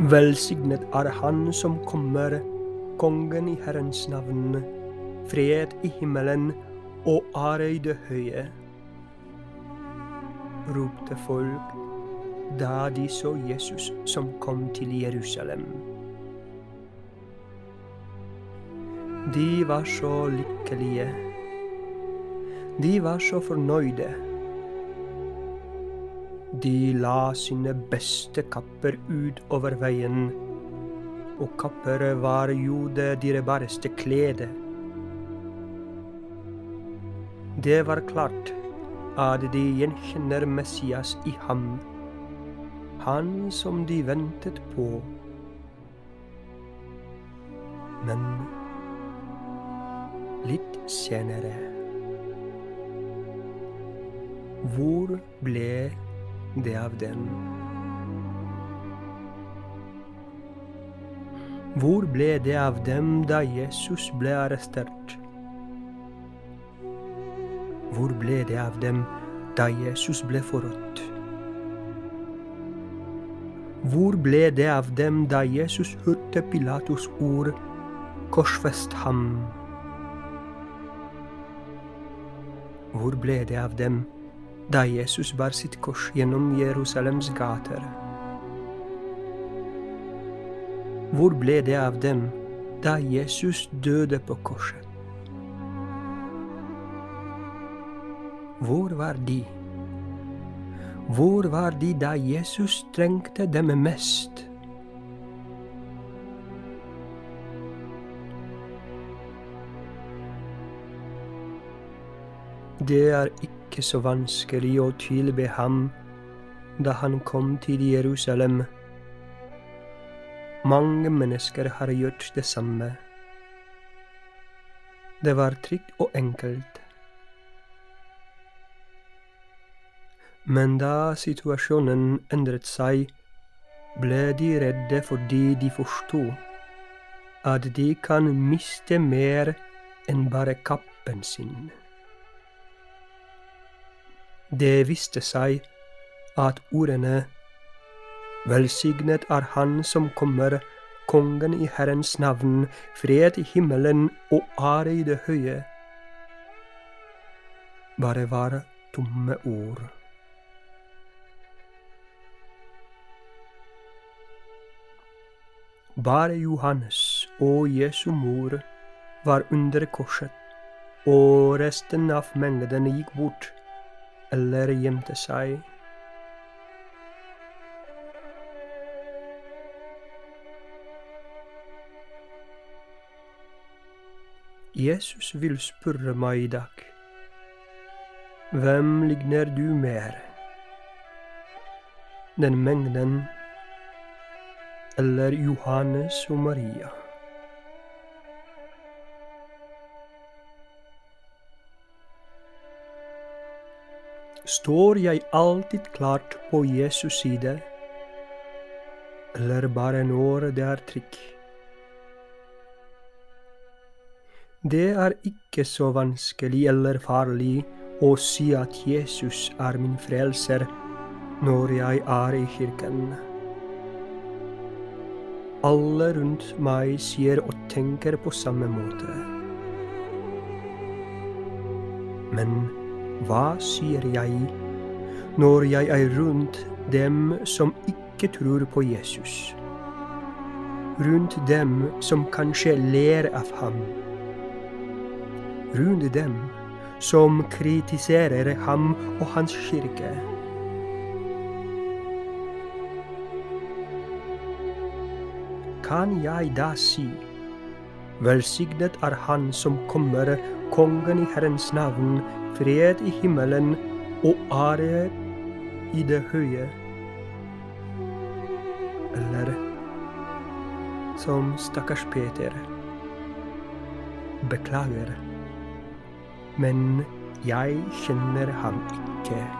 Velsignet er Han som kommer, Kongen i Herrens navn. Fred i himmelen og ære i det høye. ropte folk da de så Jesus som kom til Jerusalem. De var så lykkelige. De var så fornøyde. De la sine beste kapper ut over veien, og kapper var jo det dyrebareste kledet. Det var klart at de gjenkjenner Messias i ham, han som de ventet på. Men litt senere Hvor ble det av den. Hvor ble det av dem da Jesus ble arrestert? Hvor ble det av dem da Jesus ble forrådt? Hvor ble det av dem da Jesus hørte Pilatus' ord 'korsfest ham'? Hvor ble det av dem da Jesus bar sitt kors gjennom Jerusalems gater? Hvor ble det av dem da Jesus døde på korset? Hvor var de? Hvor var de da Jesus trengte dem mest? Det er ikke så vanskelig å tilbe ham da han kom til Jerusalem. Mange mennesker har gjort det samme. Det var trygt og enkelt. Men da situasjonen endret seg, ble de redde fordi de forsto at de kan miste mer enn bare kappen sin. Det viste seg at ordene Velsignet er Han som kommer, Kongen i Herrens navn, fred i himmelen og ære i det høye, bare var tomme ord. Bare Johannes og Jesu mor var under korset, og resten av mengden gikk bort eller gjemte seg. Jesus vil spørre meg i dag. Hvem ligner du mer? Den mengden eller Johannes og Maria? Står jeg alltid klart på Jesus side, eller bare når det er trykk? Det er ikke så vanskelig eller farlig å si at Jesus er min frelser når jeg er i kirken. Alle rundt meg sier og tenker på samme måte. Men hva sier jeg når jeg er rundt dem som ikke tror på Jesus? Rundt dem som kanskje ler av ham? Rundt dem som kritiserer ham og hans kirke? Kan jeg da si Velsignet er Han som kommer, Kongen i Herrens navn, fred i himmelen og ære i det høye. Eller som stakkars Peter. Beklager, men jeg kjenner ham ikke.